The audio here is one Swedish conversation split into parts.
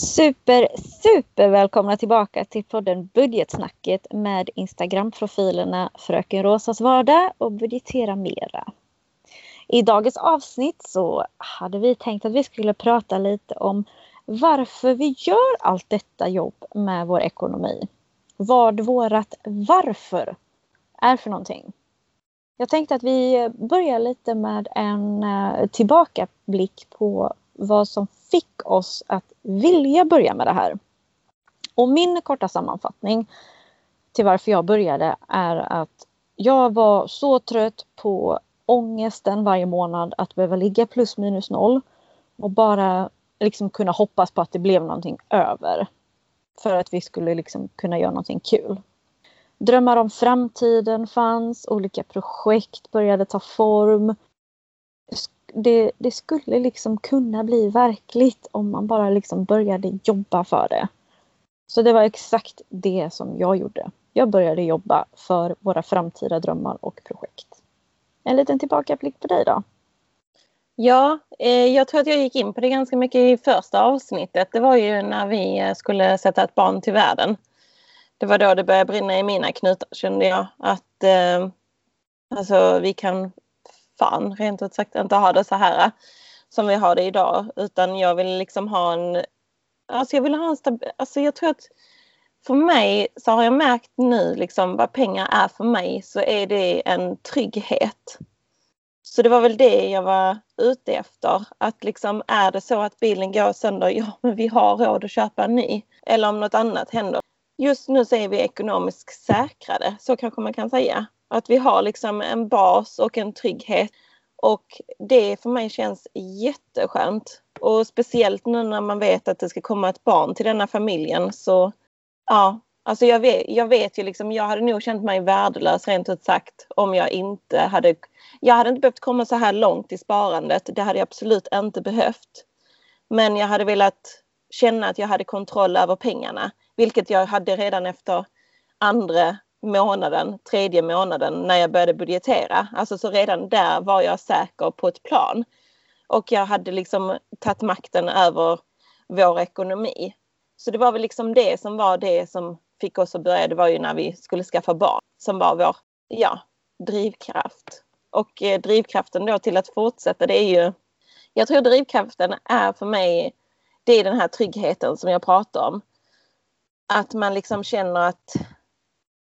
Super, super välkomna tillbaka till podden Budgetsnacket med Instagram-profilerna Fröken Rosas vardag och Budgetera Mera. I dagens avsnitt så hade vi tänkt att vi skulle prata lite om varför vi gör allt detta jobb med vår ekonomi. Vad vårat varför är för någonting. Jag tänkte att vi börjar lite med en eh, tillbakablick på vad som fick oss att vilja börja med det här. Och min korta sammanfattning till varför jag började är att jag var så trött på ångesten varje månad att behöva ligga plus minus noll och bara liksom kunna hoppas på att det blev någonting över. För att vi skulle liksom kunna göra någonting kul. Drömmar om framtiden fanns, olika projekt började ta form det, det, skulle liksom kunna bli verkligt om man bara liksom började jobba för det. Så det var exakt det som jag gjorde. Jag började jobba för våra framtida drömmar och projekt. En liten tillbakablick på dig då? Ja, eh, jag tror att jag gick in på det ganska mycket i första avsnittet. Det var ju när vi eh, skulle sätta ett barn till världen. Det var då det började brinna i mina knutar kände jag. Att eh, alltså, vi kan fan rent ut sagt inte ha det så här eh, som vi har det idag utan jag vill liksom ha en Alltså jag vill ha en stabil, alltså jag tror att för mig så har jag märkt nu liksom vad pengar är för mig så är det en trygghet. Så det var väl det jag var ute efter. Att liksom är det så att bilen går sönder, ja men vi har råd att köpa en ny. Eller om något annat händer. Just nu så är vi ekonomiskt säkrade, så kanske man kan säga. Att vi har liksom en bas och en trygghet. Och det för mig känns jätteskönt. Och speciellt nu när man vet att det ska komma ett barn till denna familjen så ja, alltså jag vet, jag vet ju liksom, jag hade nog känt mig värdelös rent ut sagt om jag inte hade, jag hade inte behövt komma så här långt i sparandet, det hade jag absolut inte behövt. Men jag hade velat känna att jag hade kontroll över pengarna, vilket jag hade redan efter andra månaden, tredje månaden när jag började budgetera. Alltså så redan där var jag säker på ett plan. Och jag hade liksom tagit makten över vår ekonomi. Så det var väl liksom det som var det som fick oss att börja. Det var ju när vi skulle skaffa barn som var vår ja, drivkraft. Och eh, drivkraften då till att fortsätta det är ju jag tror drivkraften är för mig det är den här tryggheten som jag pratar om. Att man liksom känner att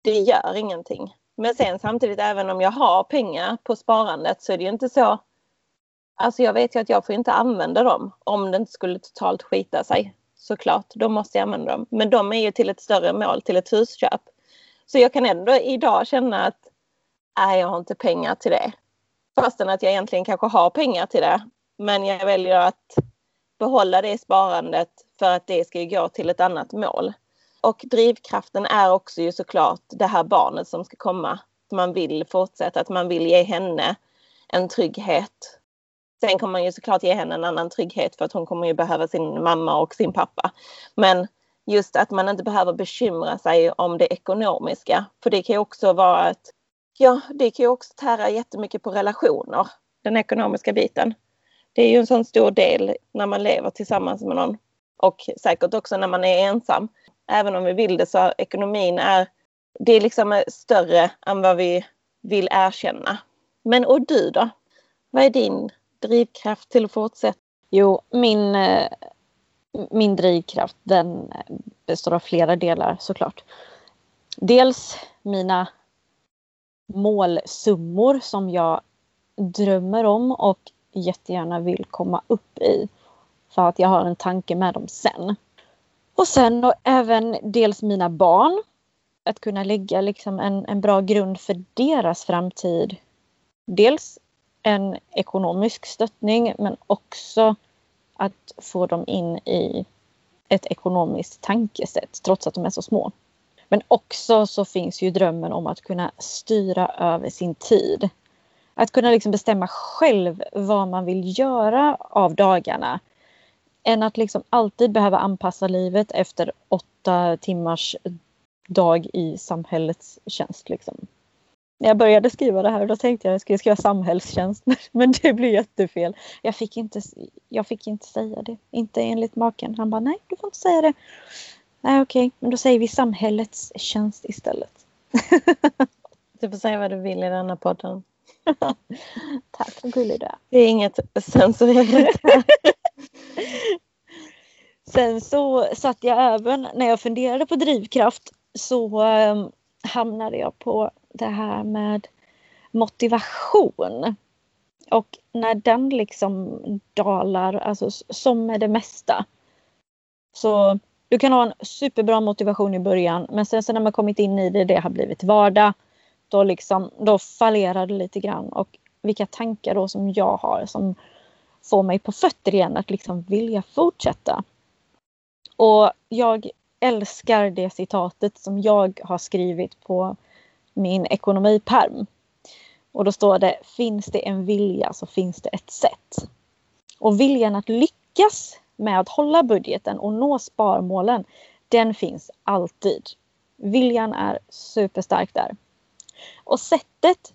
det gör ingenting. Men sen samtidigt även om jag har pengar på sparandet så är det ju inte så. Alltså jag vet ju att jag får inte använda dem om det inte skulle totalt skita sig. Såklart, då måste jag använda dem. Men de är ju till ett större mål, till ett husköp. Så jag kan ändå idag känna att nej, jag har inte pengar till det. Fastän att jag egentligen kanske har pengar till det. Men jag väljer att behålla det sparandet för att det ska gå till ett annat mål. Och drivkraften är också ju såklart det här barnet som ska komma. Man vill fortsätta, att man vill ge henne en trygghet. Sen kommer man ju såklart ge henne en annan trygghet för att hon kommer ju behöva sin mamma och sin pappa. Men just att man inte behöver bekymra sig om det ekonomiska. För det kan ju också vara att, ja, det kan ju också tära jättemycket på relationer, den ekonomiska biten. Det är ju en sån stor del när man lever tillsammans med någon och säkert också när man är ensam även om vi vill det så ekonomin är, det är liksom större än vad vi vill erkänna. Men och du då? Vad är din drivkraft till att fortsätta? Jo, min, eh, min drivkraft den består av flera delar såklart. Dels mina målsummor som jag drömmer om och jättegärna vill komma upp i. För att jag har en tanke med dem sen. Och sen och även dels mina barn. Att kunna lägga liksom en, en bra grund för deras framtid. Dels en ekonomisk stöttning men också att få dem in i ett ekonomiskt tankesätt trots att de är så små. Men också så finns ju drömmen om att kunna styra över sin tid. Att kunna liksom bestämma själv vad man vill göra av dagarna än att liksom alltid behöva anpassa livet efter åtta timmars dag i samhällets tjänst. Liksom. när jag började skriva det här då tänkte jag att jag skulle skriva samhällstjänst men det blev jättefel. Jag fick, inte, jag fick inte säga det, inte enligt maken. Han bara nej du får inte säga det. Nej okej, okay. men då säger vi samhällets tjänst istället. du får säga vad du vill i denna podden. Tack vad gullig du är. Det är inget censurerat. Sen så satt jag även, när jag funderade på drivkraft, så um, hamnade jag på det här med motivation. Och när den liksom dalar, alltså som med det mesta. Så du kan ha en superbra motivation i början men sen så när man kommit in i det, det har blivit vardag. Då, liksom, då fallerar det lite grann och vilka tankar då som jag har som få mig på fötter igen att liksom vilja fortsätta. Och jag älskar det citatet som jag har skrivit på min ekonomiperm. Och då står det, finns det en vilja så finns det ett sätt. Och viljan att lyckas med att hålla budgeten och nå sparmålen, den finns alltid. Viljan är superstark där. Och sättet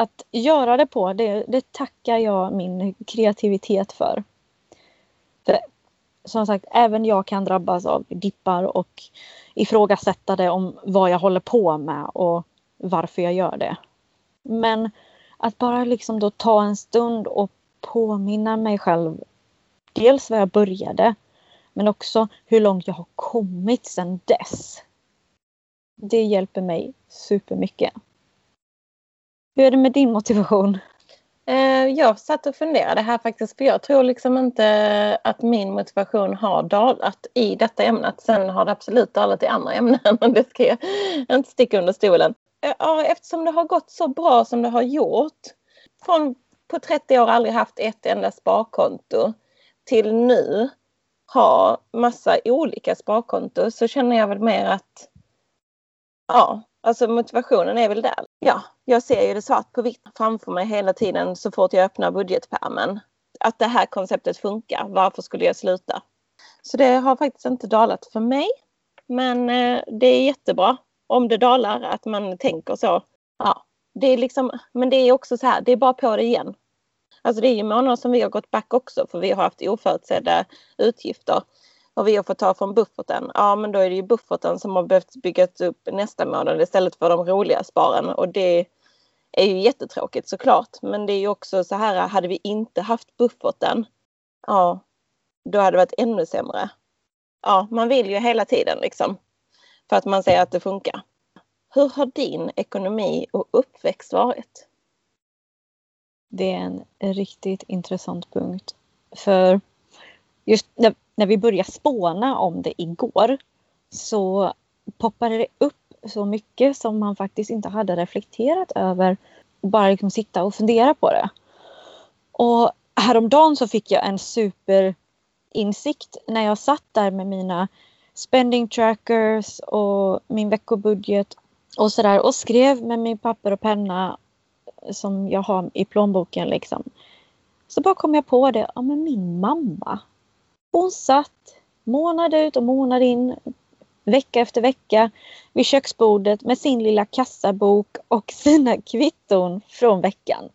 att göra det på, det, det tackar jag min kreativitet för. för. Som sagt, även jag kan drabbas av dippar och ifrågasätta det om vad jag håller på med och varför jag gör det. Men att bara liksom då ta en stund och påminna mig själv dels var jag började men också hur långt jag har kommit sedan dess. Det hjälper mig supermycket. Hur är det med din motivation? Eh, jag satt och funderade här faktiskt för jag tror liksom inte att min motivation har dalat i detta ämnet. Sen har det absolut dalat i andra ämnen det ska jag inte sticka under stolen. Eh, eftersom det har gått så bra som det har gjort. Från på 30 år aldrig haft ett enda sparkonto till nu ha massa olika sparkonto. så känner jag väl mer att ja, alltså motivationen är väl där. Ja, jag ser ju det svart på vitt framför mig hela tiden så fort jag öppnar budgetpärmen. Att det här konceptet funkar. Varför skulle jag sluta? Så det har faktiskt inte dalat för mig. Men eh, det är jättebra om det dalar att man tänker så. Ja, det är liksom, men det är också så här, det är bara på det igen. Alltså det är ju månader som vi har gått back också för vi har haft oförutsedda utgifter. Och vi har fått ta från bufferten. Ja men då är det ju bufferten som har behövt byggas upp nästa månad istället för de roliga sparen. Och det är ju jättetråkigt såklart. Men det är ju också så här, hade vi inte haft bufferten, ja då hade det varit ännu sämre. Ja, man vill ju hela tiden liksom. För att man ser att det funkar. Hur har din ekonomi och uppväxt varit? Det är en riktigt intressant punkt. För just när, när vi började spåna om det igår så poppade det upp så mycket som man faktiskt inte hade reflekterat över. Bara liksom sitta och fundera på det. Och häromdagen så fick jag en superinsikt när jag satt där med mina spending trackers och min veckobudget och sådär och skrev med min papper och penna som jag har i plånboken liksom. Så bara kom jag på det, ja men min mamma. Hon satt månad ut och månad in, vecka efter vecka vid köksbordet med sin lilla kassabok och sina kvitton från veckan.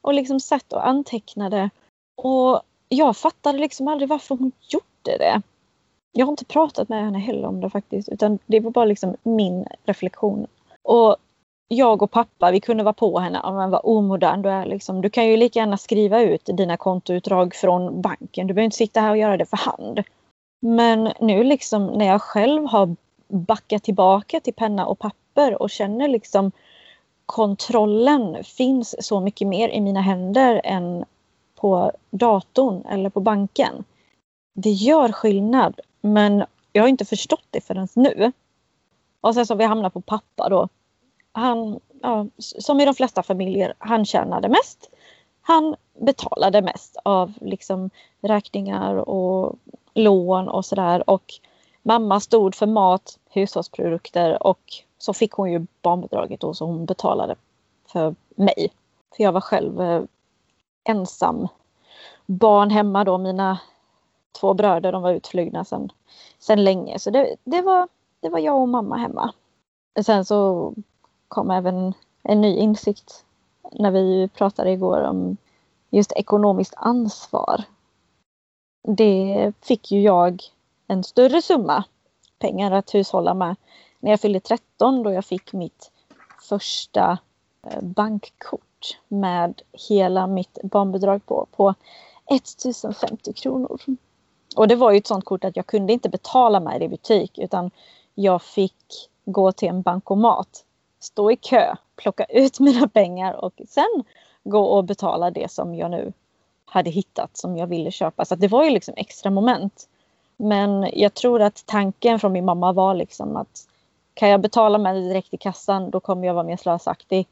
Och liksom satt och antecknade. Och jag fattade liksom aldrig varför hon gjorde det. Jag har inte pratat med henne heller om det faktiskt utan det var bara liksom min reflektion. Och jag och pappa, vi kunde vara på henne. men vad omodern du är. Liksom. Du kan ju lika gärna skriva ut dina kontoutdrag från banken. Du behöver inte sitta här och göra det för hand. Men nu liksom när jag själv har backat tillbaka till penna och papper och känner liksom kontrollen finns så mycket mer i mina händer än på datorn eller på banken. Det gör skillnad men jag har inte förstått det förrän nu. Och sen så har vi hamnat på pappa då han, ja, som i de flesta familjer, han tjänade mest. Han betalade mest av liksom räkningar och lån och sådär. Och mamma stod för mat, hushållsprodukter och så fick hon ju barnbidraget då så hon betalade för mig. För jag var själv eh, ensam barn hemma då. Mina två bröder de var utflugna sedan, sen länge. Så det, det, var, det var jag och mamma hemma. Sen så kom även en ny insikt när vi pratade igår om just ekonomiskt ansvar. Det fick ju jag en större summa pengar att hushålla med när jag fyllde 13 då jag fick mitt första eh, bankkort med hela mitt barnbidrag på, på 1050 kronor. Och det var ju ett sånt kort att jag kunde inte betala med det i butik utan jag fick gå till en bankomat, stå i kö, plocka ut mina pengar och sen gå och betala det som jag nu hade hittat som jag ville köpa. Så det var ju liksom extra moment. Men jag tror att tanken från min mamma var liksom att kan jag betala med det direkt i kassan då kommer jag vara mer slösaktig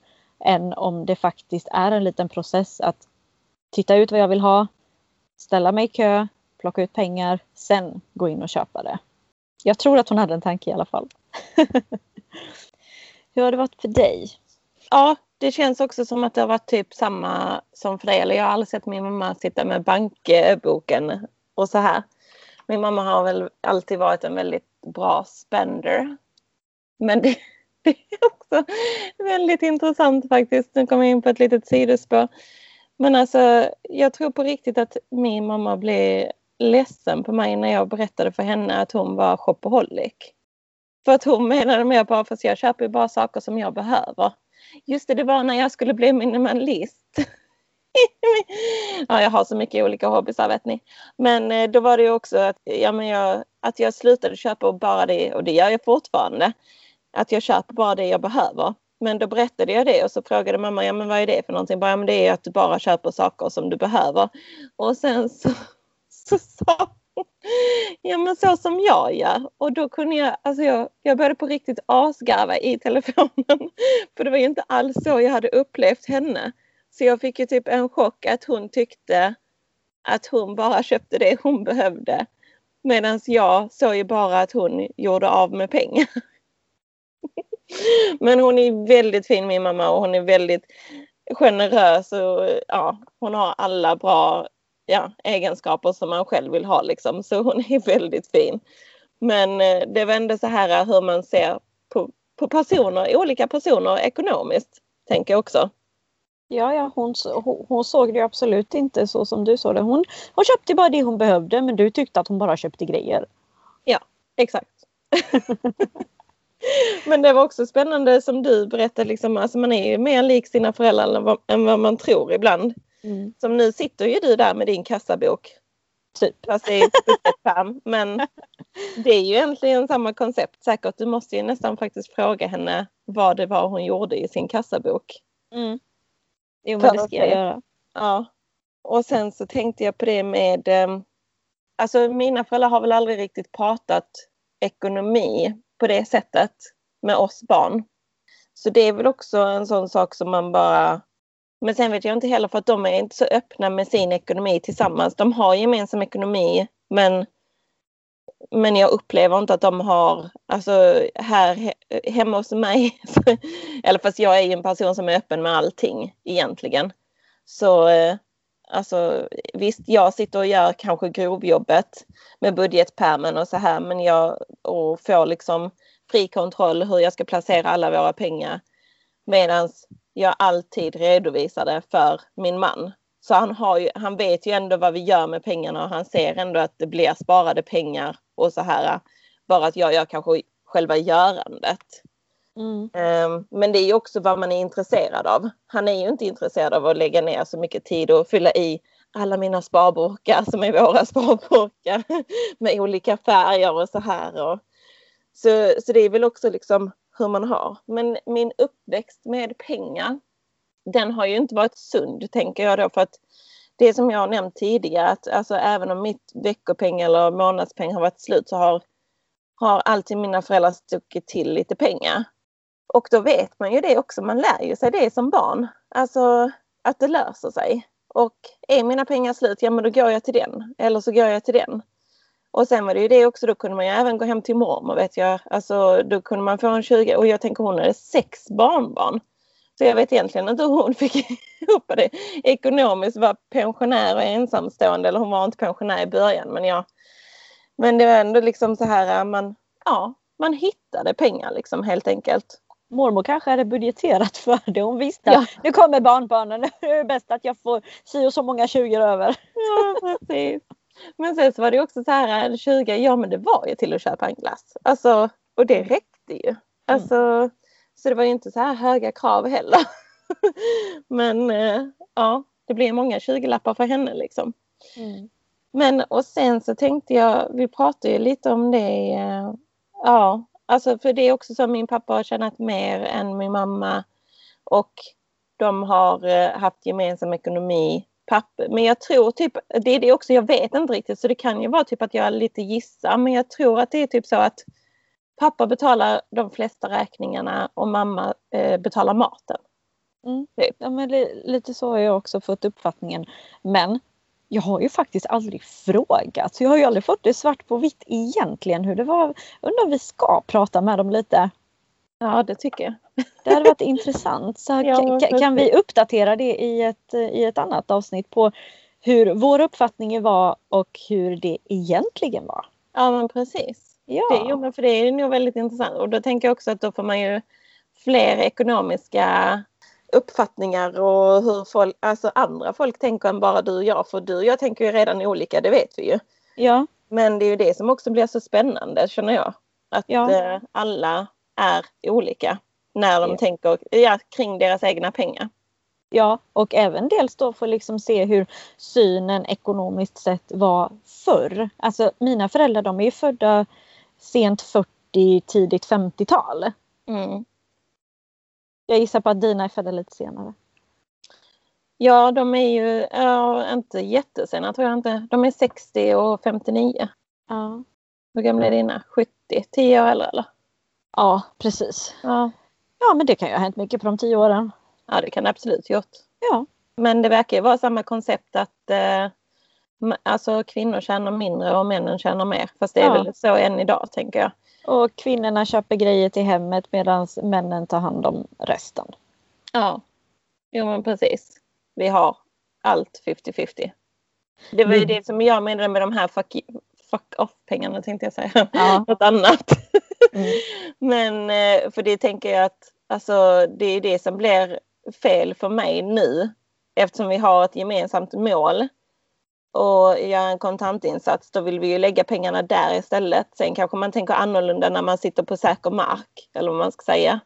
än om det faktiskt är en liten process att titta ut vad jag vill ha, ställa mig i kö, plocka ut pengar, sen gå in och köpa det. Jag tror att hon hade en tanke i alla fall. Hur har det varit för dig? Ja, det känns också som att det har varit typ samma som för dig. Eller jag har aldrig sett min mamma sitta med bankboken och så här. Min mamma har väl alltid varit en väldigt bra spender. Men det, det är också väldigt intressant faktiskt. Nu kommer jag in på ett litet sidospår. Men alltså, jag tror på riktigt att min mamma blev ledsen på mig när jag berättade för henne att hon var shopaholic. För att hon menade mer på att jag köper ju bara saker som jag behöver. Just det, det var när jag skulle bli minimalist. ja, jag har så mycket olika hobbysar vet ni. Men eh, då var det ju också att, ja, men jag, att jag slutade köpa bara det, och det gör jag fortfarande. Att jag köper bara det jag behöver. Men då berättade jag det och så frågade mamma, ja men vad är det för någonting? Bara, ja, men det är att du bara köper saker som du behöver. Och sen så, så sa Ja men så som jag gör. Och då kunde jag, alltså jag, jag började på riktigt asgarva i telefonen. För det var ju inte alls så jag hade upplevt henne. Så jag fick ju typ en chock att hon tyckte att hon bara köpte det hon behövde. Medan jag såg ju bara att hon gjorde av med pengar. Men hon är väldigt fin min mamma och hon är väldigt generös och ja, hon har alla bra ja, egenskaper som man själv vill ha liksom. Så hon är väldigt fin. Men eh, det var ändå så här hur man ser på, på personer, olika personer ekonomiskt, tänker jag också. Ja, ja hon, hon, hon, såg det absolut inte så som du såg det. Hon, hon köpte bara det hon behövde men du tyckte att hon bara köpte grejer. Ja, exakt. men det var också spännande som du berättade, liksom, alltså man är ju mer lik sina föräldrar än vad, än vad man tror ibland. Mm. Som nu sitter ju du där med din kassabok. Typ. Är fram. Men det är ju egentligen samma koncept säkert. Du måste ju nästan faktiskt fråga henne vad det var hon gjorde i sin kassabok. Mm. Jo men det ska jag göra. Ja. Och sen så tänkte jag på det med ehm, Alltså mina föräldrar har väl aldrig riktigt pratat ekonomi på det sättet med oss barn. Så det är väl också en sån sak som man bara men sen vet jag inte heller för att de är inte så öppna med sin ekonomi tillsammans. De har gemensam ekonomi men, men jag upplever inte att de har, alltså här hemma hos mig, eller fast jag är ju en person som är öppen med allting egentligen. Så eh, alltså visst, jag sitter och gör kanske grovjobbet med budgetpärmen och så här men jag och får liksom fri kontroll hur jag ska placera alla våra pengar. Medans jag alltid redovisar det för min man. Så han, har ju, han vet ju ändå vad vi gör med pengarna och han ser ändå att det blir sparade pengar och så här. Bara att jag gör kanske själva görandet. Mm. Um, men det är ju också vad man är intresserad av. Han är ju inte intresserad av att lägga ner så mycket tid och fylla i alla mina sparburkar som är våra sparburkar med olika färger och så här. Och, så, så det är väl också liksom hur man har. Men min uppväxt med pengar, den har ju inte varit sund tänker jag då för att det som jag har nämnt tidigare att alltså även om mitt veckopeng eller månadspeng har varit slut så har, har alltid mina föräldrar stuckit till lite pengar. Och då vet man ju det också, man lär ju sig det som barn. Alltså att det löser sig. Och är mina pengar slut, ja men då går jag till den. Eller så går jag till den. Och sen var det ju det också, då kunde man ju även gå hem till mormor vet jag. Alltså då kunde man få en 20 och jag tänker hon hade sex barnbarn. Så jag vet egentligen inte hur hon fick ihop det ekonomiskt, var pensionär och ensamstående eller hon var inte pensionär i början men ja. Men det var ändå liksom så här man, ja, man hittade pengar liksom helt enkelt. mormor kanske hade budgeterat för det. Hon visste Ja. nu kommer barnbarnen. Nu är det bäst att jag får si och så många 20 över. Ja, precis. Men sen så var det också så här, 20, ja men det var ju till att köpa en glass. Alltså, och det räckte ju. Alltså, Så det var ju inte så här höga krav heller. men eh, ja, det blev många 20-lappar för henne liksom. Men och sen så tänkte jag, vi pratade ju lite om det. eh, Ja, alltså för det är också så min pappa har tjänat mer än min mamma. Och de har eh, haft gemensam ekonomi. Pappa. Men jag tror typ, det är det också, jag vet inte riktigt så det kan ju vara typ att jag lite gissar. Men jag tror att det är typ så att pappa betalar de flesta räkningarna och mamma eh, betalar maten. Ja, men li- lite så har jag också fått uppfattningen. Men jag har ju faktiskt aldrig frågat. Så jag har ju aldrig fått det svart på vitt egentligen hur det var. Undrar om vi ska prata med dem lite. Ja, det tycker jag. Det hade varit intressant. Så Ja, ka- ka- kan vi uppdatera det i ett, i ett annat avsnitt på hur vår uppfattning var och hur det egentligen var. Ja, men precis. Ja, Det, jo, men för det är nog väldigt intressant och då tänker jag också att då får man ju fler ekonomiska uppfattningar och hur folk, alltså andra folk tänker än bara du och jag. För du och jag tänker ju redan olika, det vet vi ju. ja, Men det är ju det som också blir så spännande känner jag. Att Ja. eh, alla är olika när de Ja. tänker ja, kring deras egna pengar. ja, och även dels då få liksom se hur synen ekonomiskt sett var förr. Alltså mina föräldrar de är ju födda sent 40, tidigt 50-tal. Mm. Jag gissar på att dina är födda lite senare. Ja, de är ju ja, inte jättesena tror jag inte. De är 60 och 59. Ja, Hur gamla är dina? 70? 10 år äldre eller? Ja precis. Ja. Ja, men det kan ju ha hänt mycket på de tio åren. Ja, det kan det absolut gjort. Ja, Men det verkar ju vara samma koncept att eh, alltså kvinnor tjänar mindre och männen tjänar mer. Fast det är Ja. väl så än idag tänker jag. och kvinnorna köper grejer till hemmet medan männen tar hand om resten. Ja, jo men precis. Vi har allt 50-50. Det var ju Mm. det som jag menade med de här fuck, fuck off-pengarna tänkte jag säga. Ja. Något annat. Mm. Men eh, för det tänker jag att alltså, det är det som blir fel för mig nu. Eftersom vi har ett gemensamt mål och göra en kontantinsats då vill vi ju lägga pengarna där istället. Sen kanske man tänker annorlunda när man sitter på säker mark eller vad man ska säga.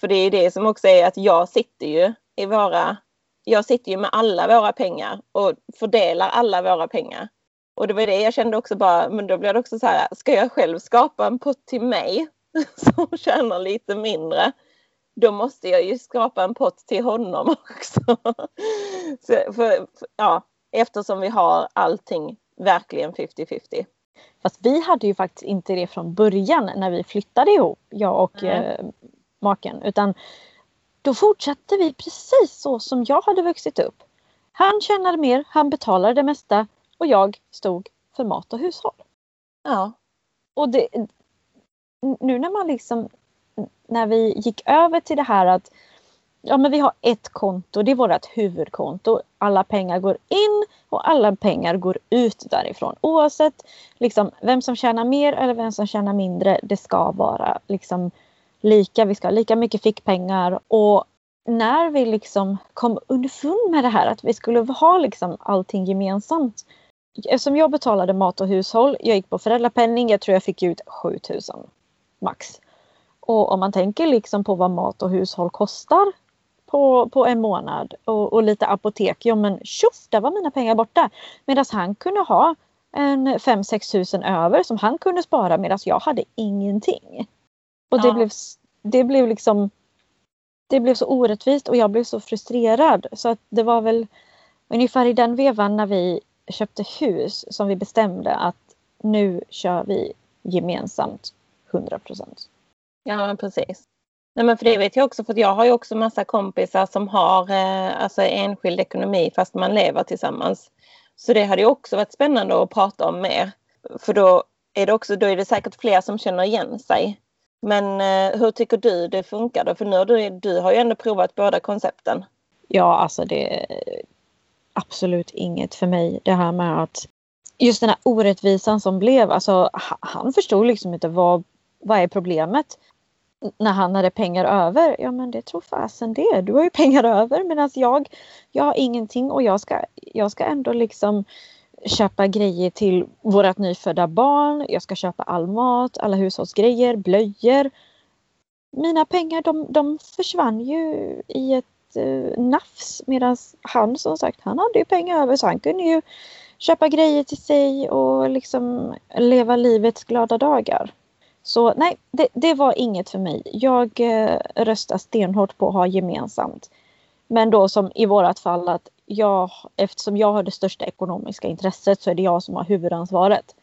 För det är det som också är att jag sitter ju i våra jag sitter ju med alla våra pengar och fördelar alla våra pengar. Och det var det jag kände också bara, men då blir det också så här, ska jag själv skapa en pott till mig som tjänar lite mindre? Då måste jag ju skapa en pott till honom också. Så för, ja, eftersom vi har allting verkligen 50-50. Fast vi hade ju faktiskt inte det från början när vi flyttade ihop, jag och Nej. eh, maken. Utan då fortsatte vi precis så som jag hade vuxit upp. Han tjänade mer, han betalade det mesta och jag stod för mat och hushåll. Ja, Och det, nu när man liksom, när vi gick över till det här att ja men vi har ett konto, det är vårt huvudkonto. Alla pengar går in och alla pengar går ut därifrån. Oavsett liksom, vem som tjänar mer eller vem som tjänar mindre, det ska vara liksom lika. Vi ska ha lika mycket fickpengar och när vi liksom kom underfund med det här att vi skulle ha liksom allting gemensamt. Eftersom jag betalade mat och hushåll, jag gick på föräldrapenning, jag tror jag fick ut 7000 max. Och om man tänker liksom på vad mat och hushåll kostar på, på en månad och, och lite apotek, ja men tjoff, där var mina pengar borta. Medan han kunde ha en 5-6 tusen över som han kunde spara medan jag hade ingenting. Och det, Ja. blev, det blev liksom det blev så orättvist och jag blev så frustrerad så att det var väl ungefär i den vevan när vi köpte hus som vi bestämde att nu kör vi gemensamt 100 procent. Ja, precis. Nej, men för det vet jag också, för jag har ju också massa kompisar som har eh, alltså enskild ekonomi fast man lever tillsammans. Så det hade ju också varit spännande att prata om mer. För då är det också, då är det säkert fler som känner igen sig. Men eh, hur tycker du det funkar då? För nu har du, du har ju ändå provat båda koncepten. Ja, alltså det absolut inget för mig. Det här med att just den här orättvisan som blev, alltså han förstod liksom inte vad, vad är problemet. när han hade pengar över. Ja men det tror fasen det. Du har ju pengar över medan jag, jag har ingenting och jag ska, jag ska ändå liksom köpa grejer till vårat nyfödda barn. Jag ska köpa all mat, alla hushållsgrejer, blöjor. Mina pengar de, de försvann ju i ett eh, nafs medan han som sagt han hade ju pengar över så han kunde ju köpa grejer till sig och liksom leva livets glada dagar. Så nej, det, det var inget för mig. Jag eh, röstar stenhårt på att ha gemensamt. Men då som i vårat fall att jag, eftersom jag har det största ekonomiska intresset så är det jag som har huvudansvaret.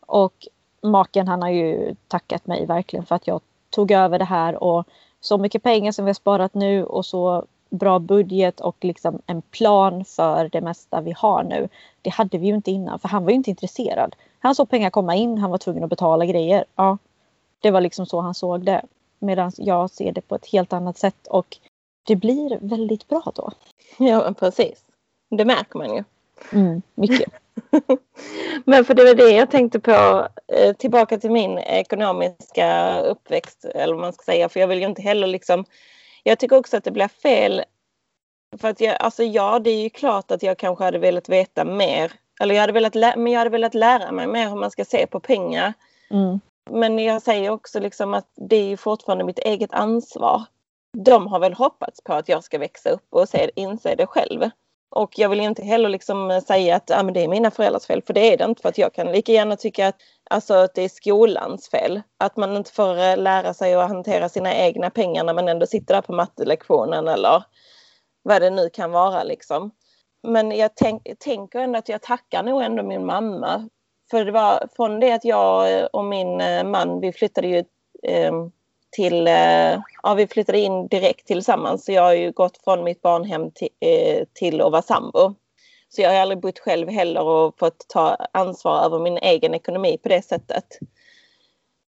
Och maken han har ju tackat mig verkligen för att jag tog över det här och så mycket pengar som vi har sparat nu och så bra budget och liksom en plan för det mesta vi har nu. Det hade vi ju inte innan för han var ju inte intresserad. Han såg pengar komma in, han var tvungen att betala grejer. Ja, det var liksom så han såg det. Medan jag ser det på ett helt annat sätt och det blir väldigt bra då. Ja, precis. Det märker man ju. Mm, mycket. Men för det var det jag tänkte på, eh, tillbaka till min ekonomiska uppväxt, eller vad man ska säga, för jag vill ju inte heller liksom, jag tycker också att det blir fel, för att jag, alltså ja, det är ju klart att jag kanske hade velat veta mer, eller jag hade velat, men jag hade velat lära mig mer hur man ska se på pengar. Mm. Men jag säger också liksom att det är fortfarande mitt eget ansvar. De har väl hoppats på att jag ska växa upp och se, inse det själv. Och jag vill inte heller liksom eh, säga att ah, men det är mina föräldrars fel, för det är det inte. För att jag kan lika gärna tycka att, alltså, att det är skolans fel. Att man inte får eh, lära sig att hantera sina egna pengar när man ändå sitter där på mattelektionen eller vad det nu kan vara. Liksom. Men jag tänk, tänker ändå att jag tackar nog ändå min mamma för det var från det att jag eh, och min man, vi flyttade ju eh, till, eh, ja vi flyttade in direkt tillsammans. Så jag har ju gått från mitt barnhem till, eh, till att vara sambo. Så jag har aldrig bott själv heller och fått ta ansvar över min egen ekonomi på det sättet.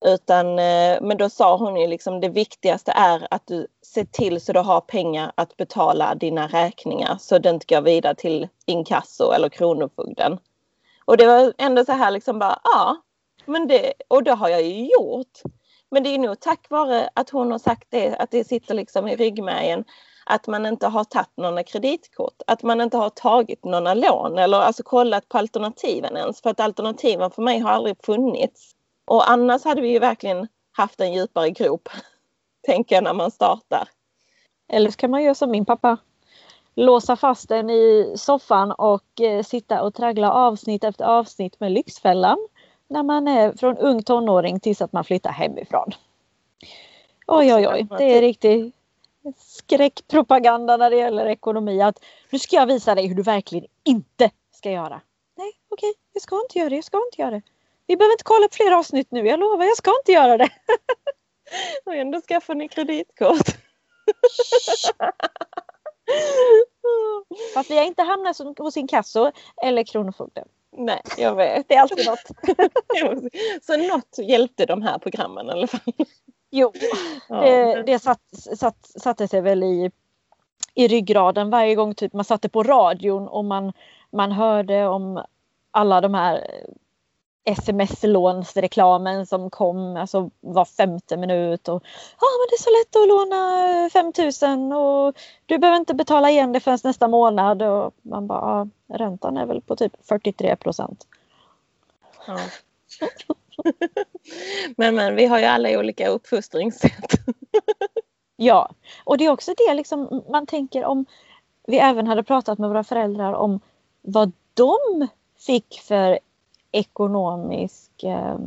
Utan, eh, men då sa hon ju liksom det viktigaste är att du ser till så du har pengar att betala dina räkningar så det inte går vidare till inkasso eller kronofogden. Och det var ändå så här liksom bara, ja, men det, och det har jag ju gjort. Men det är nog tack vare att hon har sagt det, att det sitter liksom i ryggmärgen att man inte har tagit några kreditkort, att man inte har tagit några lån eller alltså kollat på alternativen ens. För att alternativen för mig har aldrig funnits. Och annars hade vi ju verkligen haft en djupare grop, tänker jag när man startar. Eller så kan man göra som min pappa låsa fast den i soffan och eh, sitta och traggla avsnitt efter avsnitt med Lyxfällan när man är från ung tonåring tills att man flyttar hemifrån. Oj, oj, oj. Det är riktigt skräckpropaganda när det gäller ekonomi. Att nu ska jag visa dig hur du verkligen inte ska göra. Nej, okej, jag ska inte göra det. Jag ska inte göra det. Vi behöver inte kolla på fler avsnitt nu. Jag lovar, jag ska inte göra det. Och ändå skaffar ni kreditkort. Fast vi har inte hamnat hos inkasso eller Kronofogden. Nej, jag vet. Det är alltid något. Så något hjälpte de här programmen i alla fall. Jo, det, det satt, satt, satte sig väl i, i ryggraden varje gång typ man satte på radion och man, man hörde om alla de här sms-lånsreklamen som kom alltså var femte minut. Och, ja men det är så lätt att låna 5000 och du behöver inte betala igen det förrän nästa månad. Och man bara, räntan är väl på typ 43 procent. Ja. men, men vi har ju alla olika uppfostringssätt. ja, och det är också det liksom man tänker om vi även hade pratat med våra föräldrar om vad de fick för ekonomisk eh,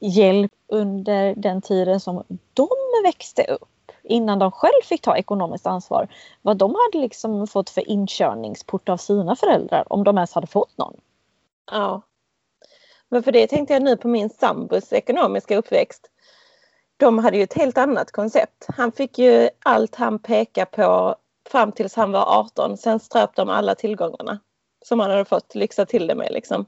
hjälp under den tiden som de växte upp innan de själv fick ta ekonomiskt ansvar. Vad de hade liksom fått för inkörningsport av sina föräldrar om de ens hade fått någon. Ja. Men för det tänkte jag nu på min sambos ekonomiska uppväxt. De hade ju ett helt annat koncept. Han fick ju allt han pekade på fram tills han var 18. Sen ströp de alla tillgångarna som han hade fått lyxa till det med. Liksom.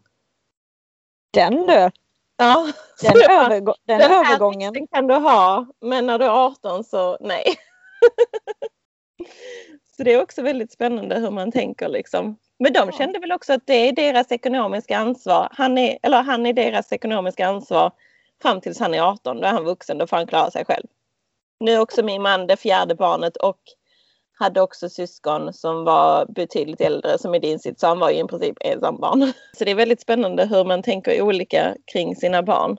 Den du! Ja, den, övergå den, den övergången. Den kan du ha, men när du är 18 så nej. så det är också väldigt spännande hur man tänker liksom. Men de kände väl också att det är deras ekonomiska ansvar. Han är, eller han är deras ekonomiska ansvar fram tills han är 18. Då är han vuxen, då får han klara sig själv. Nu är också min man det fjärde barnet och hade också syskon som var betydligt äldre som är din sitt, så han var ju i princip ensambarn. Så det är väldigt spännande hur man tänker olika kring sina barn.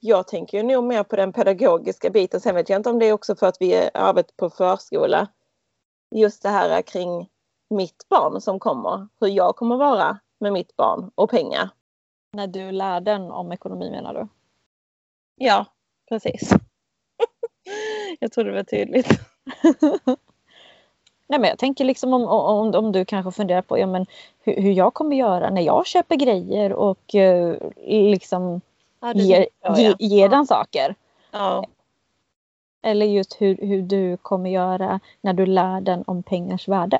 Jag tänker ju nog mer på den pedagogiska biten. Sen vet jag inte om det är också för att vi arbetar på förskola. Just det här kring mitt barn som kommer. Hur jag kommer vara med mitt barn och pengar. När du lär den om ekonomi menar du? Ja, precis. jag tror det var tydligt. Nej, men jag tänker liksom om, om, om du kanske funderar på ja, men hur, hur jag kommer göra när jag köper grejer och uh, liksom ja, ger, ge, ger den saker. Ja. Eller just hur, hur du kommer göra när du lär den om pengars värde.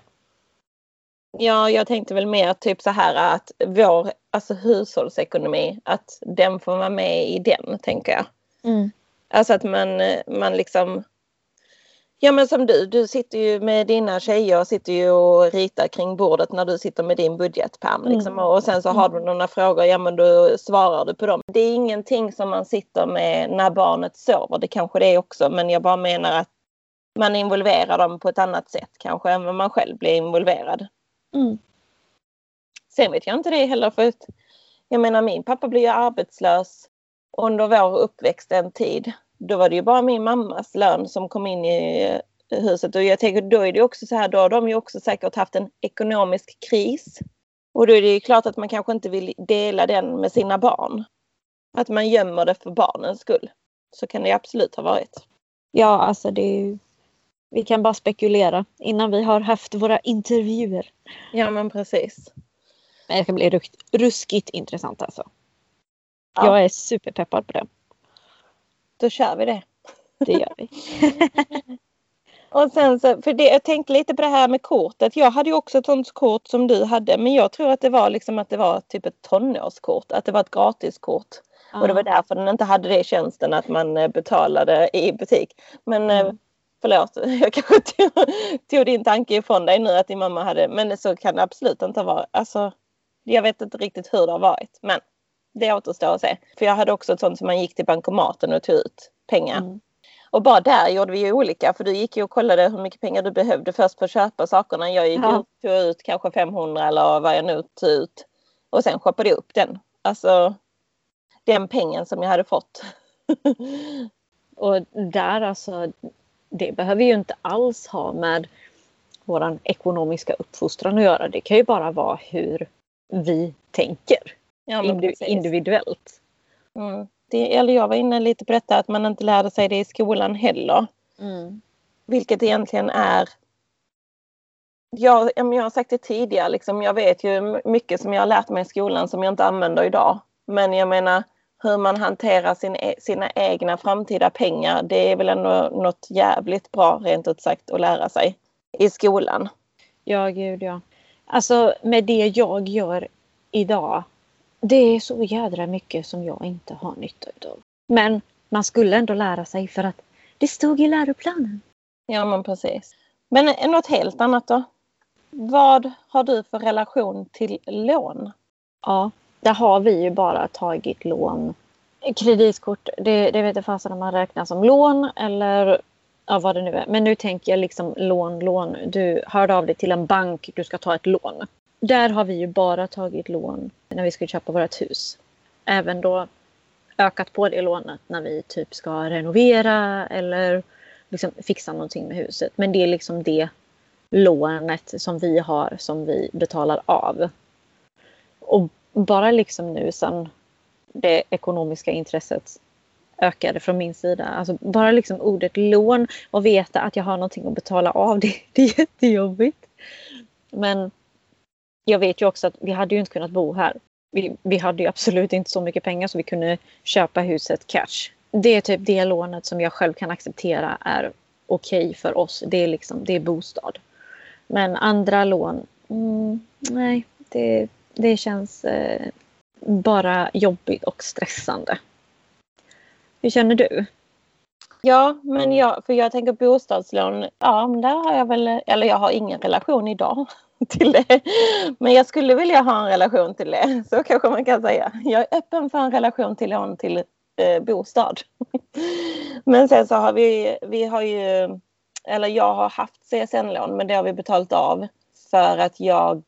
Ja, jag tänkte väl mer typ så här att vår alltså hushållsekonomi, att den får vara med i den, tänker jag. Mm. Alltså att man, man liksom Ja men som du, du sitter ju med dina tjejer sitter ju och ritar kring bordet när du sitter med din budgetpärm. Liksom. Mm. Och sen så har du mm. några frågor, ja men då svarar du på dem. Det är ingenting som man sitter med när barnet sover, det kanske det är också men jag bara menar att man involverar dem på ett annat sätt kanske än vad man själv blir involverad. Mm. Sen vet jag inte det heller för att jag menar min pappa blev ju arbetslös under vår uppväxt en tid då var det ju bara min mammas lön som kom in i huset och jag tänker då är det också så här, då har de ju också säkert haft en ekonomisk kris. Och då är det ju klart att man kanske inte vill dela den med sina barn. Att man gömmer det för barnens skull. Så kan det absolut ha varit. Ja, alltså det är ju... Vi kan bara spekulera innan vi har haft våra intervjuer. Ja, men precis. Men det ska bli ruskigt intressant alltså. Ja. Jag är superpeppad på det. Då kör vi det. Det gör vi. och sen så, för det, jag tänkte lite på det här med kortet. Jag hade ju också ett sånt kort som du hade men jag tror att det var liksom att det var typ ett tonårskort, att det var ett gratiskort. Ah. Och det var därför den inte hade det tjänsten att man eh, betalade i butik. Men mm. förlåt, jag kanske tog, tog din tanke ifrån dig nu att din mamma hade, men så kan det absolut inte vara. Alltså, jag vet inte riktigt hur det har varit men det återstår att se. För jag hade också ett sånt som man gick till bankomaten och tog ut pengar. Mm. Och bara där gjorde vi ju olika för du gick ju och kollade hur mycket pengar du behövde först för att köpa sakerna. Jag gick ja. ut tog ut kanske 500 eller vad jag nu tog ut. Och sen shoppade jag upp den. Alltså den pengen som jag hade fått. och där alltså, det behöver ju inte alls ha med våran ekonomiska uppfostran att göra. Det kan ju bara vara hur vi tänker ja, individuellt. Mm. Det, eller jag var inne lite på detta att man inte lärde sig det i skolan heller. Mm. Vilket egentligen är jag, jag har sagt det tidigare, liksom, jag vet ju mycket som jag har lärt mig i skolan som jag inte använder idag. Men jag menar hur man hanterar sin, e, sina egna framtida pengar, det är väl ändå något jävligt bra rent ut sagt att lära sig i skolan. Ja, gud ja. Alltså med det jag gör idag det är så jädra mycket som jag inte har nytta utav. Men man skulle ändå lära sig för att det stod i läroplanen. Ja men precis. Men något helt annat då? Vad har du för relation till lån? Ja, där har vi ju bara tagit lån. Kreditkort, det, det vet jag fasen om man räknar som lån eller ja, vad det nu är. Men nu tänker jag liksom lån, lån. Du hörde av dig till en bank, du ska ta ett lån där har vi ju bara tagit lån när vi skulle köpa vårt hus. Även då ökat på det lånet när vi typ ska renovera eller liksom fixa någonting med huset. Men det är liksom det lånet som vi har som vi betalar av. Och bara liksom nu sen det ekonomiska intresset ökade från min sida. Alltså bara liksom ordet lån och veta att jag har någonting att betala av, det, det är jättejobbigt. Men jag vet ju också att vi hade ju inte kunnat bo här. Vi, vi hade ju absolut inte så mycket pengar så vi kunde köpa huset cash. Det är typ det lånet som jag själv kan acceptera är okej okay för oss. Det är liksom, det är bostad. Men andra lån, mm, nej, det, det känns eh, bara jobbigt och stressande. Hur känner du? Ja, men jag, för jag tänker bostadslån, ja men där har jag väl, eller jag har ingen relation idag till det. Men jag skulle vilja ha en relation till det, så kanske man kan säga. Jag är öppen för en relation till lån till eh, bostad. men sen så har vi, vi har ju, eller jag har haft CSN-lån men det har vi betalat av för att jag,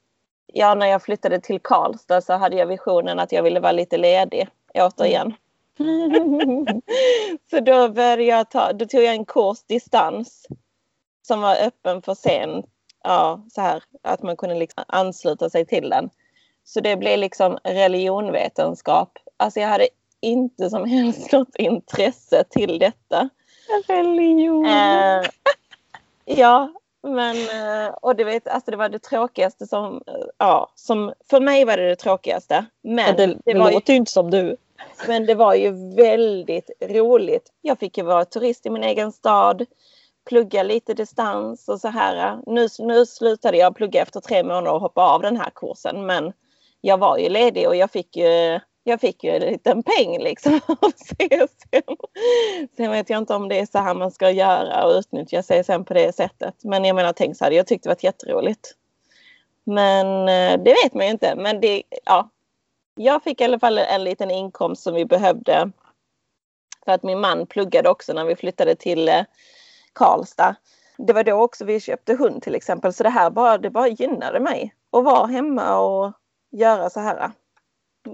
ja när jag flyttade till Karlstad så hade jag visionen att jag ville vara lite ledig återigen. så då började jag ta, då tog jag en kurs distans som var öppen för sen, ja så här att man kunde liksom ansluta sig till den. Så det blev liksom religionvetenskap. Alltså jag hade inte som helst något intresse till detta. Religion. Eh, ja, men eh, och du vet, alltså det var det tråkigaste som, ja, som för mig var det det tråkigaste. Men det, det, var låter ju inte som du. Men det var ju väldigt roligt. Jag fick ju vara turist i min egen stad, plugga lite distans och så här. Nu, nu slutade jag plugga efter tre månader och hoppa av den här kursen. Men jag var ju ledig och jag fick ju, jag fick ju en liten peng liksom av CSN. Sen vet jag inte om det är så här man ska göra och utnyttja CSN på det sättet. Men jag menar tänk så här, jag tyckte det var jätteroligt. Men eh, det vet man ju inte. Men det, ja. Jag fick i alla fall en liten inkomst som vi behövde. För att min man pluggade också när vi flyttade till eh, Karlstad. Det var då också vi köpte hund till exempel. Så det här bara, det bara gynnade mig. Att vara hemma och göra så här.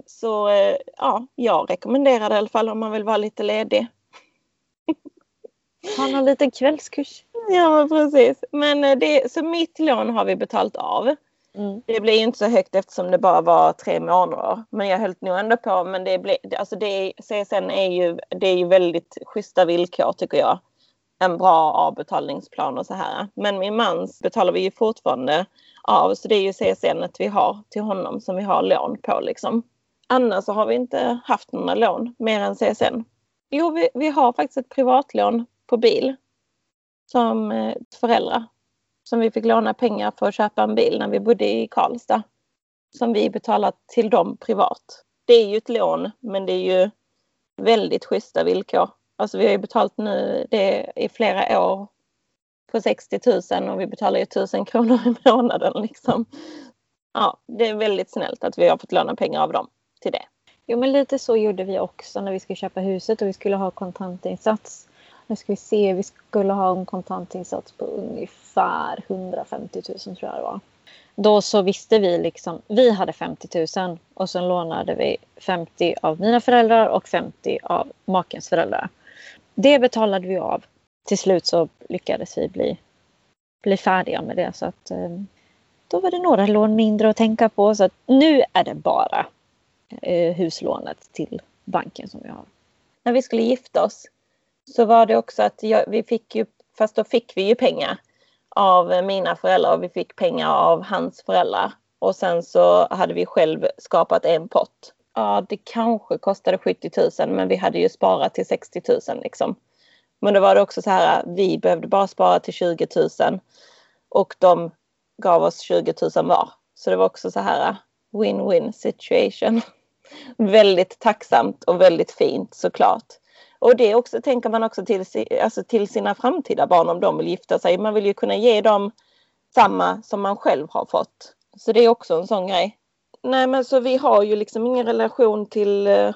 Så eh, ja, jag rekommenderar det i alla fall om man vill vara lite ledig. Ha någon liten kvällskurs. Ja precis. Men eh, det, så mitt lån har vi betalt av. Mm. Det blir inte så högt eftersom det bara var tre månader. Men jag höll nog ändå på. Men det blir, alltså det, CSN är ju, det är ju väldigt schyssta villkor tycker jag. En bra avbetalningsplan och så här. Men min mans betalar vi ju fortfarande av. Så det är ju CSN vi har till honom som vi har lån på liksom. Annars så har vi inte haft några lån mer än CSN. Jo, vi, vi har faktiskt ett privatlån på bil som eh, föräldrar som vi fick låna pengar för att köpa en bil när vi bodde i Karlstad. Som vi betalar till dem privat. Det är ju ett lån men det är ju väldigt schyssta villkor. Alltså vi har ju betalat nu det i flera år på 60 000 och vi betalar ju 1000 kronor i månaden. Liksom. Ja, det är väldigt snällt att vi har fått låna pengar av dem till det. Jo men lite så gjorde vi också när vi skulle köpa huset och vi skulle ha kontantinsats. Nu ska vi se, vi skulle ha en kontantinsats på ungefär 150 000 tror jag det var. Då så visste vi liksom, vi hade 50 000 och sen lånade vi 50 av mina föräldrar och 50 av makens föräldrar. Det betalade vi av till slut så lyckades vi bli, bli färdiga med det. Så att, eh, då var det några lån mindre att tänka på. Så att nu är det bara eh, huslånet till banken som vi har. När vi skulle gifta oss så var det också att jag, vi fick ju, fast då fick vi ju pengar av mina föräldrar och vi fick pengar av hans föräldrar. Och sen så hade vi själv skapat en pott. Ja, det kanske kostade 70 000 men vi hade ju sparat till 60 000 liksom. Men då var det också så här, vi behövde bara spara till 20 000 och de gav oss 20 000 var. Så det var också så här win-win situation. väldigt tacksamt och väldigt fint såklart. Och det också tänker man också till, alltså till sina framtida barn om de vill gifta sig. Man vill ju kunna ge dem samma som man själv har fått. Så det är också en sån grej. Nej men så vi har ju liksom ingen relation till eh,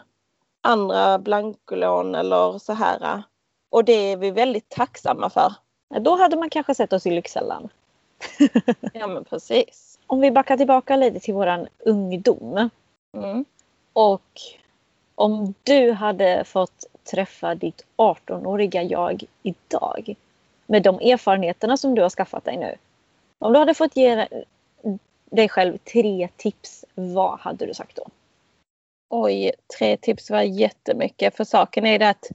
andra blankolån eller så här. Och det är vi väldigt tacksamma för. Då hade man kanske sett oss i Lyxällan. ja men precis. Om vi backar tillbaka lite till våran ungdom. Mm. Och om du hade fått träffa ditt 18-åriga jag idag med de erfarenheterna som du har skaffat dig nu. Om du hade fått ge dig själv tre tips, vad hade du sagt då? Oj, tre tips var jättemycket. För saken är det att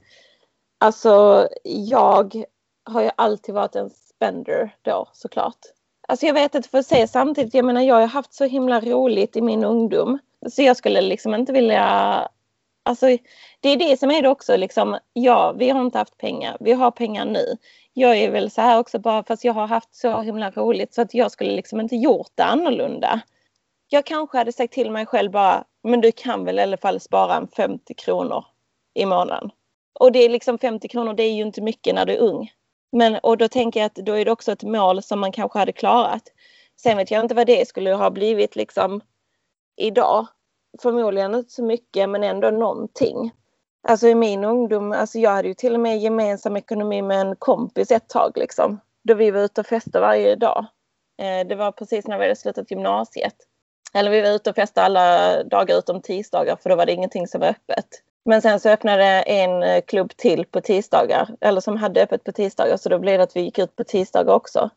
Alltså jag har ju alltid varit en spender då såklart. Alltså jag vet inte för att säga samtidigt, jag menar jag har haft så himla roligt i min ungdom. Så jag skulle liksom inte vilja Alltså, det är det som är det också. Liksom, ja, vi har inte haft pengar. Vi har pengar nu. Jag är väl så här också bara fast jag har haft så himla roligt så att jag skulle liksom inte gjort det annorlunda. Jag kanske hade sagt till mig själv bara, men du kan väl i alla fall spara en 50 kronor i månaden. Och det är liksom 50 kronor, det är ju inte mycket när du är ung. Men och då tänker jag att då är det också ett mål som man kanske hade klarat. Sen vet jag inte vad det skulle ha blivit liksom idag. Förmodligen inte så mycket men ändå någonting. Alltså i min ungdom, alltså jag hade ju till och med gemensam ekonomi med en kompis ett tag liksom. Då vi var ute och festade varje dag. Eh, det var precis när vi hade slutat gymnasiet. Eller vi var ute och festade alla dagar utom tisdagar för då var det ingenting som var öppet. Men sen så öppnade en eh, klubb till på tisdagar, eller som hade öppet på tisdagar, så då blev det att vi gick ut på tisdagar också.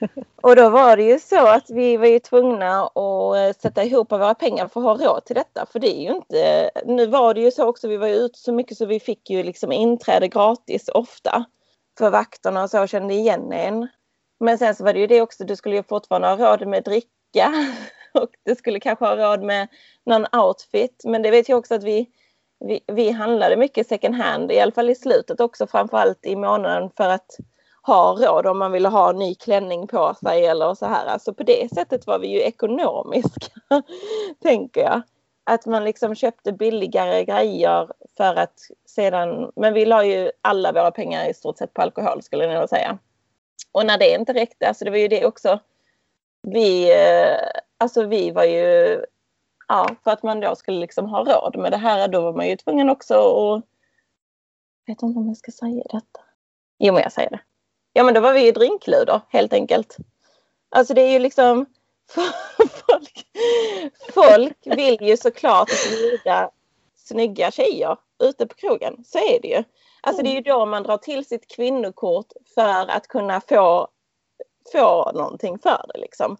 Och då var det ju så att vi var ju tvungna att eh, sätta ihop våra pengar för att ha råd till detta. För det är ju inte, nu var det ju så också, vi var ju ute så mycket så vi fick ju liksom inträde gratis ofta. För vakterna och så kände igen en. Men sen så var det ju det också, du skulle ju fortfarande ha råd med dricka. Och det skulle kanske ha råd med någon outfit. Men det vet jag också att vi vi, vi handlade mycket second hand, i alla fall i slutet också framförallt i månaden för att ha råd om man ville ha en ny klänning på sig eller så här. Alltså på det sättet var vi ju ekonomiska, tänker jag. Att man liksom köpte billigare grejer för att sedan, men vi la ju alla våra pengar i stort sett på alkohol skulle jag nog säga. Och när det inte räckte, alltså det var ju det också. Vi, eh, alltså vi var ju ja, för att man då skulle liksom ha råd med det här, då var man ju tvungen också att... Jag vet inte om jag ska säga detta. Jo, men jag säger det. Ja, men då var vi ju drinkluder helt enkelt. Alltså det är ju liksom... Folk, folk vill ju såklart bjuda snygga tjejer ute på krogen. Så är det ju. Alltså det är ju då man drar till sitt kvinnokort för att kunna få, få någonting för det liksom.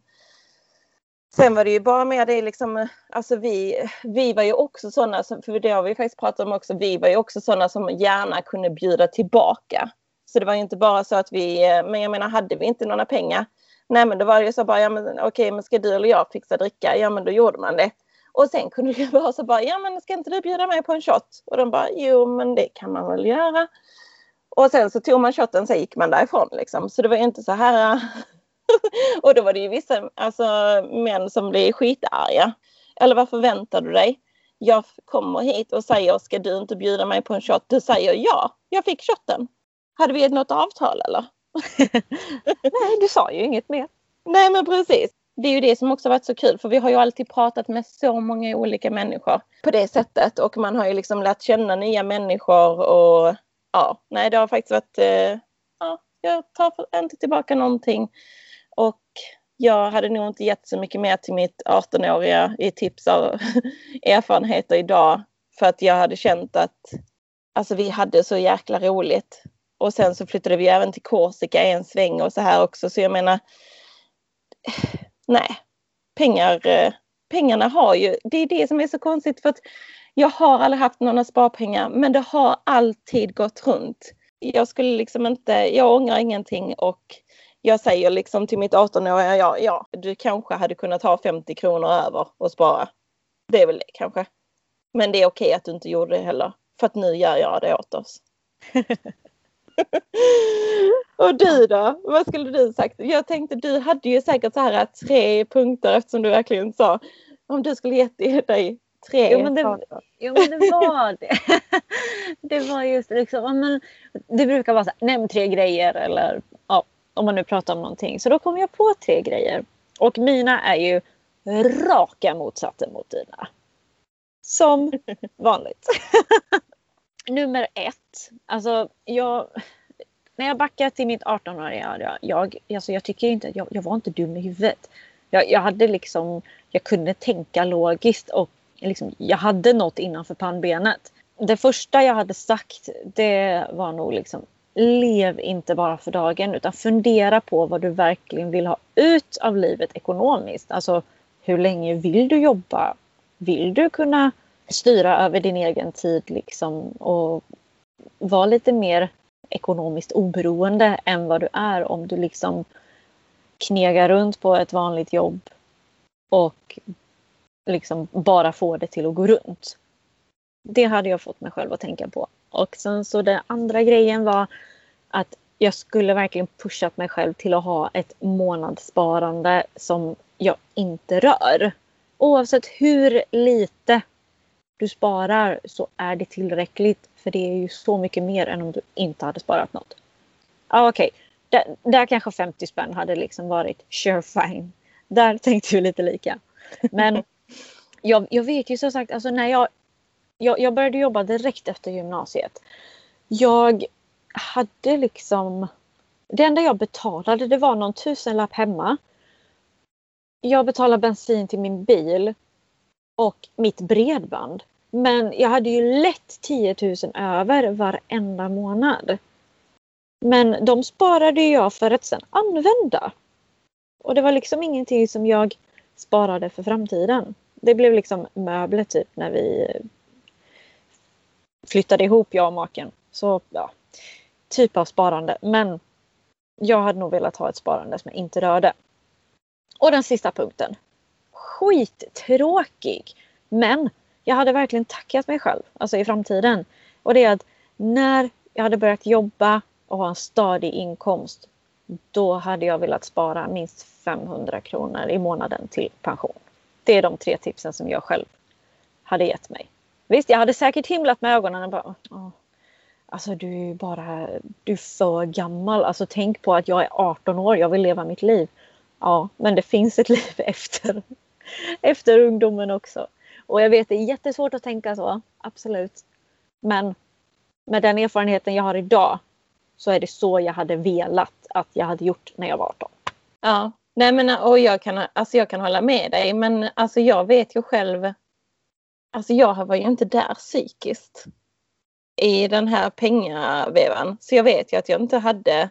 Sen var det ju bara mer det liksom, alltså vi, vi var ju också sådana, för det har vi faktiskt pratat om också, vi var ju också sådana som gärna kunde bjuda tillbaka. Så det var ju inte bara så att vi, men jag menar hade vi inte några pengar, nej men då var det ju så bara, ja men okej okay, men ska du eller jag fixa dricka, ja men då gjorde man det. Och sen kunde det vara så bara, ja men ska inte du bjuda mig på en shot? Och de bara, jo men det kan man väl göra. Och sen så tog man shotten, sen gick man därifrån liksom. Så det var ju inte så här och då var det ju vissa alltså, män som blev skitarga. Eller vad förväntar du dig? Jag kommer hit och säger ska du inte bjuda mig på en shot? Du säger ja, jag fick shotten. Hade vi något avtal eller? Nej, du sa ju inget mer. Nej, men precis. Det är ju det som också varit så kul för vi har ju alltid pratat med så många olika människor på det sättet och man har ju liksom lärt känna nya människor och ja, nej det har faktiskt varit, eh, ja, jag tar inte tillbaka någonting. Jag hade nog inte gett så mycket mer till mitt 18-åriga i tips och erfarenheter idag. För att jag hade känt att alltså, vi hade så jäkla roligt. Och sen så flyttade vi även till Korsika en sväng och så här också. Så jag menar, nej, pengar, eh, pengarna har ju, det är det som är så konstigt för att jag har aldrig haft några sparpengar men det har alltid gått runt. Jag skulle liksom inte, jag ångrar ingenting och jag säger liksom till mitt 18-åriga ja, ja, du kanske hade kunnat ha 50 kronor över och spara. Det är väl det kanske. Men det är okej att du inte gjorde det heller. För att nu gör jag det åt oss. och du då? Vad skulle du sagt? Jag tänkte du hade ju säkert så här tre punkter eftersom du verkligen sa om du skulle gett dig tre. Jo men det, jo, men det var det. det var just liksom, men, det brukar vara så här, nämn tre grejer eller om man nu pratar om någonting. Så då kom jag på tre grejer. Och mina är ju raka motsatsen mot dina. Som vanligt. Nummer ett. Alltså jag, när jag backar till mitt 18-åriga, jag, alltså jag tycker inte jag, jag var inte dum i huvudet. Jag, jag, hade liksom, jag kunde tänka logiskt och liksom, jag hade något innanför pannbenet. Det första jag hade sagt det var nog liksom lev inte bara för dagen utan fundera på vad du verkligen vill ha ut av livet ekonomiskt. Alltså hur länge vill du jobba? Vill du kunna styra över din egen tid liksom och vara lite mer ekonomiskt oberoende än vad du är om du liksom knegar runt på ett vanligt jobb och liksom bara får det till att gå runt. Det hade jag fått mig själv att tänka på. Och sen så den andra grejen var att jag skulle verkligen pushat mig själv till att ha ett månadssparande som jag inte rör. Oavsett hur lite du sparar så är det tillräckligt. För det är ju så mycket mer än om du inte hade sparat något. Ja, Okej, okay. där, där kanske 50 spänn hade liksom varit sure fine. Där tänkte vi lite lika. Men jag, jag vet ju som sagt, alltså när jag jag, jag började jobba direkt efter gymnasiet. Jag hade liksom... Det enda jag betalade det var någon tusenlapp hemma. Jag betalade bensin till min bil och mitt bredband. Men jag hade ju lätt 10 000 över varenda månad. Men de sparade jag för att sen använda. Och det var liksom ingenting som jag sparade för framtiden. Det blev liksom möbler typ när vi flyttade ihop jag och maken. Så ja, typ av sparande. Men jag hade nog velat ha ett sparande som jag inte rörde. Och den sista punkten. Skittråkig. Men jag hade verkligen tackat mig själv, alltså i framtiden. Och det är att när jag hade börjat jobba och ha en stadig inkomst, då hade jag velat spara minst 500 kronor i månaden till pension. Det är de tre tipsen som jag själv hade gett mig. Visst, jag hade säkert himlat med ögonen och bara Åh, Alltså du är bara, du är för gammal. Alltså tänk på att jag är 18 år, jag vill leva mitt liv. Ja, men det finns ett liv efter, efter ungdomen också. Och jag vet det är jättesvårt att tänka så, absolut. Men med den erfarenheten jag har idag så är det så jag hade velat att jag hade gjort när jag var 18. Ja, nej men och jag kan, alltså jag kan hålla med dig men alltså jag vet ju själv Alltså jag var ju inte där psykiskt i den här pengavevan. Så jag vet ju att jag inte hade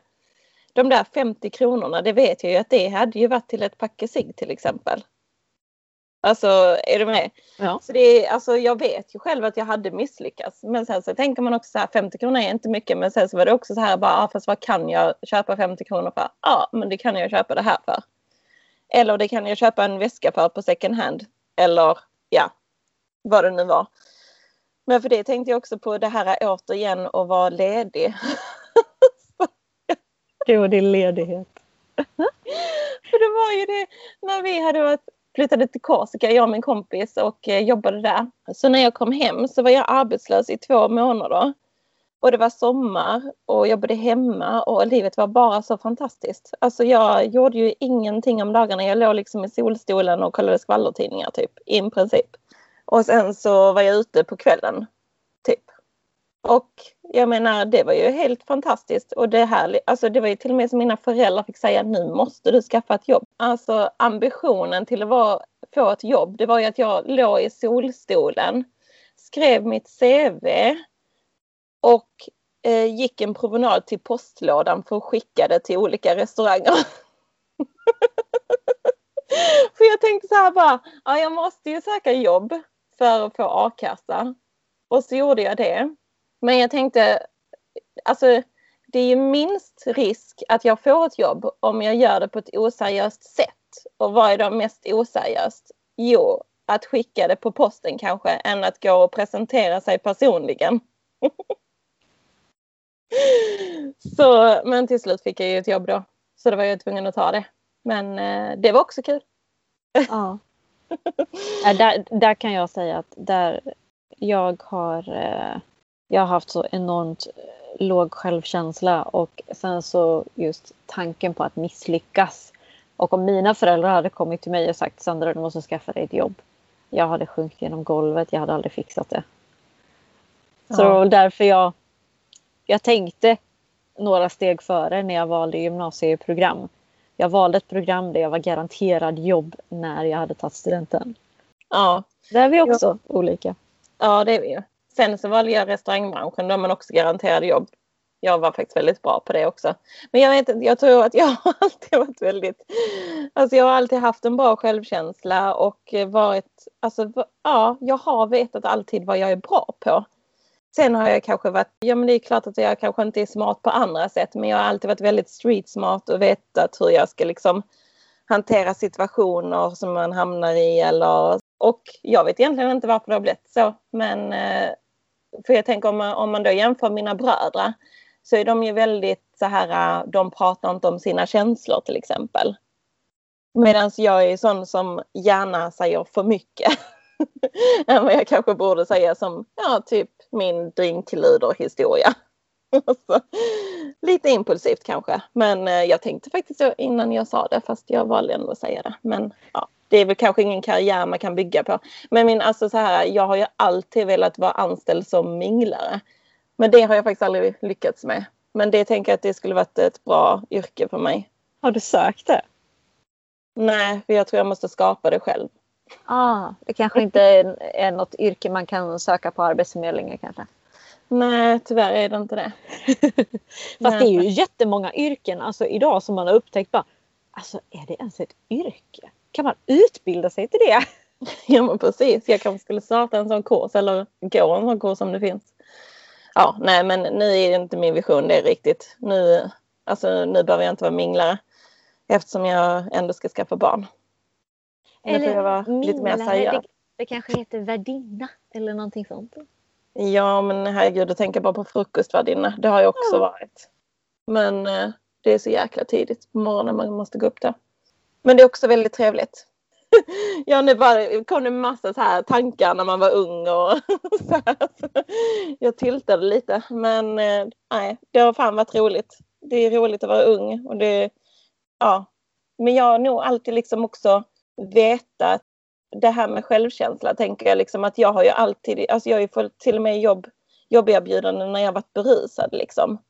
de där 50 kronorna, det vet jag ju att det hade ju varit till ett packe cigg till exempel. Alltså är du med? Ja. Så det är, alltså, jag vet ju själv att jag hade misslyckats. Men sen så tänker man också så här 50 kronor är inte mycket. Men sen så var det också så här bara, ah, fast vad kan jag köpa 50 kronor för? Ja, men det kan jag köpa det här för. Eller det kan jag köpa en väska för på second hand. Eller ja, vad det nu var. Men för det tänkte jag också på det här återigen att vara ledig. Gud, din ledighet. för det var ju det när vi hade varit flyttade till Korsika, jag och min kompis och eh, jobbade där. Så när jag kom hem så var jag arbetslös i två månader. Och det var sommar och jobbade hemma och livet var bara så fantastiskt. Alltså jag gjorde ju ingenting om dagarna. Jag låg liksom i solstolen och kollade skvallertidningar typ, i princip. Och sen så var jag ute på kvällen, typ. Och jag menar, det var ju helt fantastiskt. Och det här, alltså det var ju till och med som mina föräldrar fick säga, nu måste du skaffa ett jobb. Alltså ambitionen till att vara, få ett jobb, det var ju att jag låg i solstolen, skrev mitt CV och eh, gick en promenad till postlådan för att skicka det till olika restauranger. för jag tänkte så här bara, ja jag måste ju söka jobb för att få a-kassa. Och så gjorde jag det. Men jag tänkte, alltså det är ju minst risk att jag får ett jobb om jag gör det på ett oseriöst sätt. Och vad är då mest oseriöst? Jo, att skicka det på posten kanske än att gå och presentera sig personligen. så, men till slut fick jag ju ett jobb då. Så då var jag tvungen att ta det. Men eh, det var också kul. ja där, där kan jag säga att där jag har eh, jag har haft så enormt eh, låg självkänsla och sen så just tanken på att misslyckas. Och om mina föräldrar hade kommit till mig och sagt Sandra du måste skaffa dig ett jobb. Jag hade sjunkit genom golvet, jag hade aldrig fixat det. Så ja. därför jag, jag tänkte några steg före när jag valde gymnasieprogram. Jag valde ett program där jag var garanterad jobb när jag hade tagit studenten. Ja. Där är vi också ja. olika. Ja det är vi ju. Sen så valde jag restaurangbranschen där man också garanterade jobb. Jag var faktiskt väldigt bra på det också. Men jag vet jag tror att jag har alltid varit väldigt... Alltså jag har alltid haft en bra självkänsla och varit... Alltså ja, jag har vetat alltid vad jag är bra på. Sen har jag kanske varit, ja men det är klart att jag kanske inte är smart på andra sätt men jag har alltid varit väldigt street smart och vetat hur jag ska liksom hantera situationer som man hamnar i eller och jag vet egentligen inte varför det har blivit så men eh, för jag tänker om man, om man då jämför mina bröder så är de ju väldigt så här, eh, de pratar inte om sina känslor till exempel. Medan jag är sån som gärna säger för mycket. än vad jag kanske borde säga som, ja, typ min drinkluder historia. alltså, lite impulsivt kanske. Men eh, jag tänkte faktiskt innan jag sa det fast jag valde ändå att säga det. Men ja, det är väl kanske ingen karriär man kan bygga på. Men min, alltså så här, jag har ju alltid velat vara anställd som minglare. Men det har jag faktiskt aldrig lyckats med. Men det tänker jag att det skulle varit ett bra yrke för mig. Har du sökt det? Nej, för jag tror jag måste skapa det själv. Ah, det kanske inte är, är något yrke man kan söka på Arbetsförmedlingen kanske? Nej, tyvärr är det inte det. Fast det är ju jättemånga yrken alltså, idag som man har upptäckt bara, alltså är det ens ett yrke? Kan man utbilda sig till det? Ja men precis, jag kanske skulle starta en sån kurs eller gå en sån kurs om det finns. Ja, nej men nu är det inte min vision det är riktigt. Nu, alltså, nu behöver jag inte vara minglare eftersom jag ändå ska skaffa barn. Eller jag vara lite mer seriös. Det, det kanske heter värdinna eller någonting sånt. Ja men herregud, att tänka bara på frukostvärdinna. Det har jag också ja. varit. Men eh, det är så jäkla tidigt på morgonen man måste gå upp där. Men det är också väldigt trevligt. ja, nu bara kom det massa så här tankar när man var ung och så här. Jag tiltade lite men eh, nej, det har fan varit roligt. Det är roligt att vara ung och det, ja. Men jag har nog alltid liksom också veta att det här med självkänsla tänker jag liksom att jag har ju alltid, alltså jag har ju fått till och med jobb, jobberbjudanden när jag varit berusad liksom.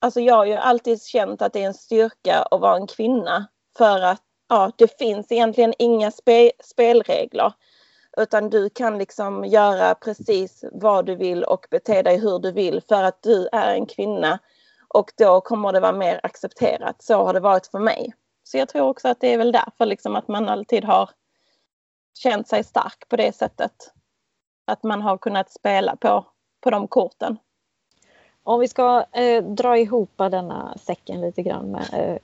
Alltså jag har ju alltid känt att det är en styrka att vara en kvinna för att ja, det finns egentligen inga spe, spelregler. Utan du kan liksom göra precis vad du vill och bete dig hur du vill för att du är en kvinna. Och då kommer det vara mer accepterat. Så har det varit för mig. Så jag tror också att det är väl därför liksom att man alltid har känt sig stark på det sättet. Att man har kunnat spela på, på de korten. Om vi ska eh, dra ihop denna säcken lite grann med eh,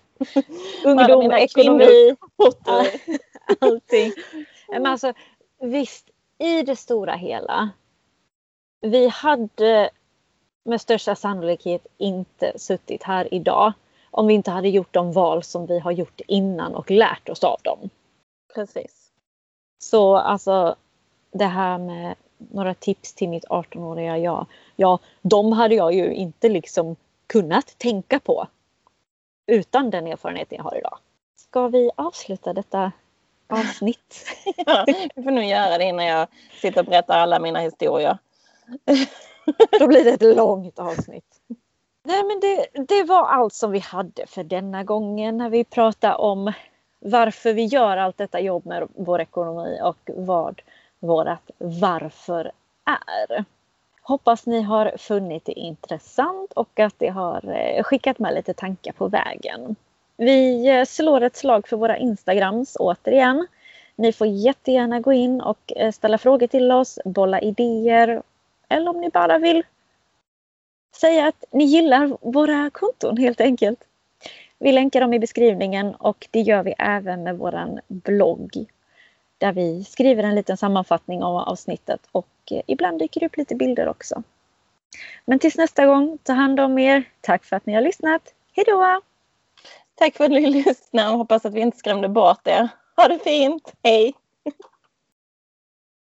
ungdom, ekonomi, allting. Men alltså, visst, i det stora hela. Vi hade med största sannolikhet inte suttit här idag om vi inte hade gjort de val som vi har gjort innan och lärt oss av dem. Precis. Så alltså det här med några tips till mitt 18-åriga jag. Ja, de hade jag ju inte liksom kunnat tänka på utan den erfarenheten jag har idag. Ska vi avsluta detta avsnitt? ja, vi får nog göra det innan jag sitter och berättar alla mina historier. Då blir det ett långt avsnitt. Nej men det, det var allt som vi hade för denna gången när vi pratade om varför vi gör allt detta jobb med vår ekonomi och vad vårt varför är. Hoppas ni har funnit det intressant och att det har eh, skickat med lite tankar på vägen. Vi eh, slår ett slag för våra Instagrams återigen. Ni får jättegärna gå in och eh, ställa frågor till oss, bolla idéer eller om ni bara vill säga att ni gillar våra konton helt enkelt. Vi länkar dem i beskrivningen och det gör vi även med vår blogg där vi skriver en liten sammanfattning av avsnittet och eh, ibland dyker det upp lite bilder också. Men tills nästa gång, ta hand om er. Tack för att ni har lyssnat. Hejdå! Tack för att ni lyssnade och hoppas att vi inte skrämde bort er. Ha det fint! Hej!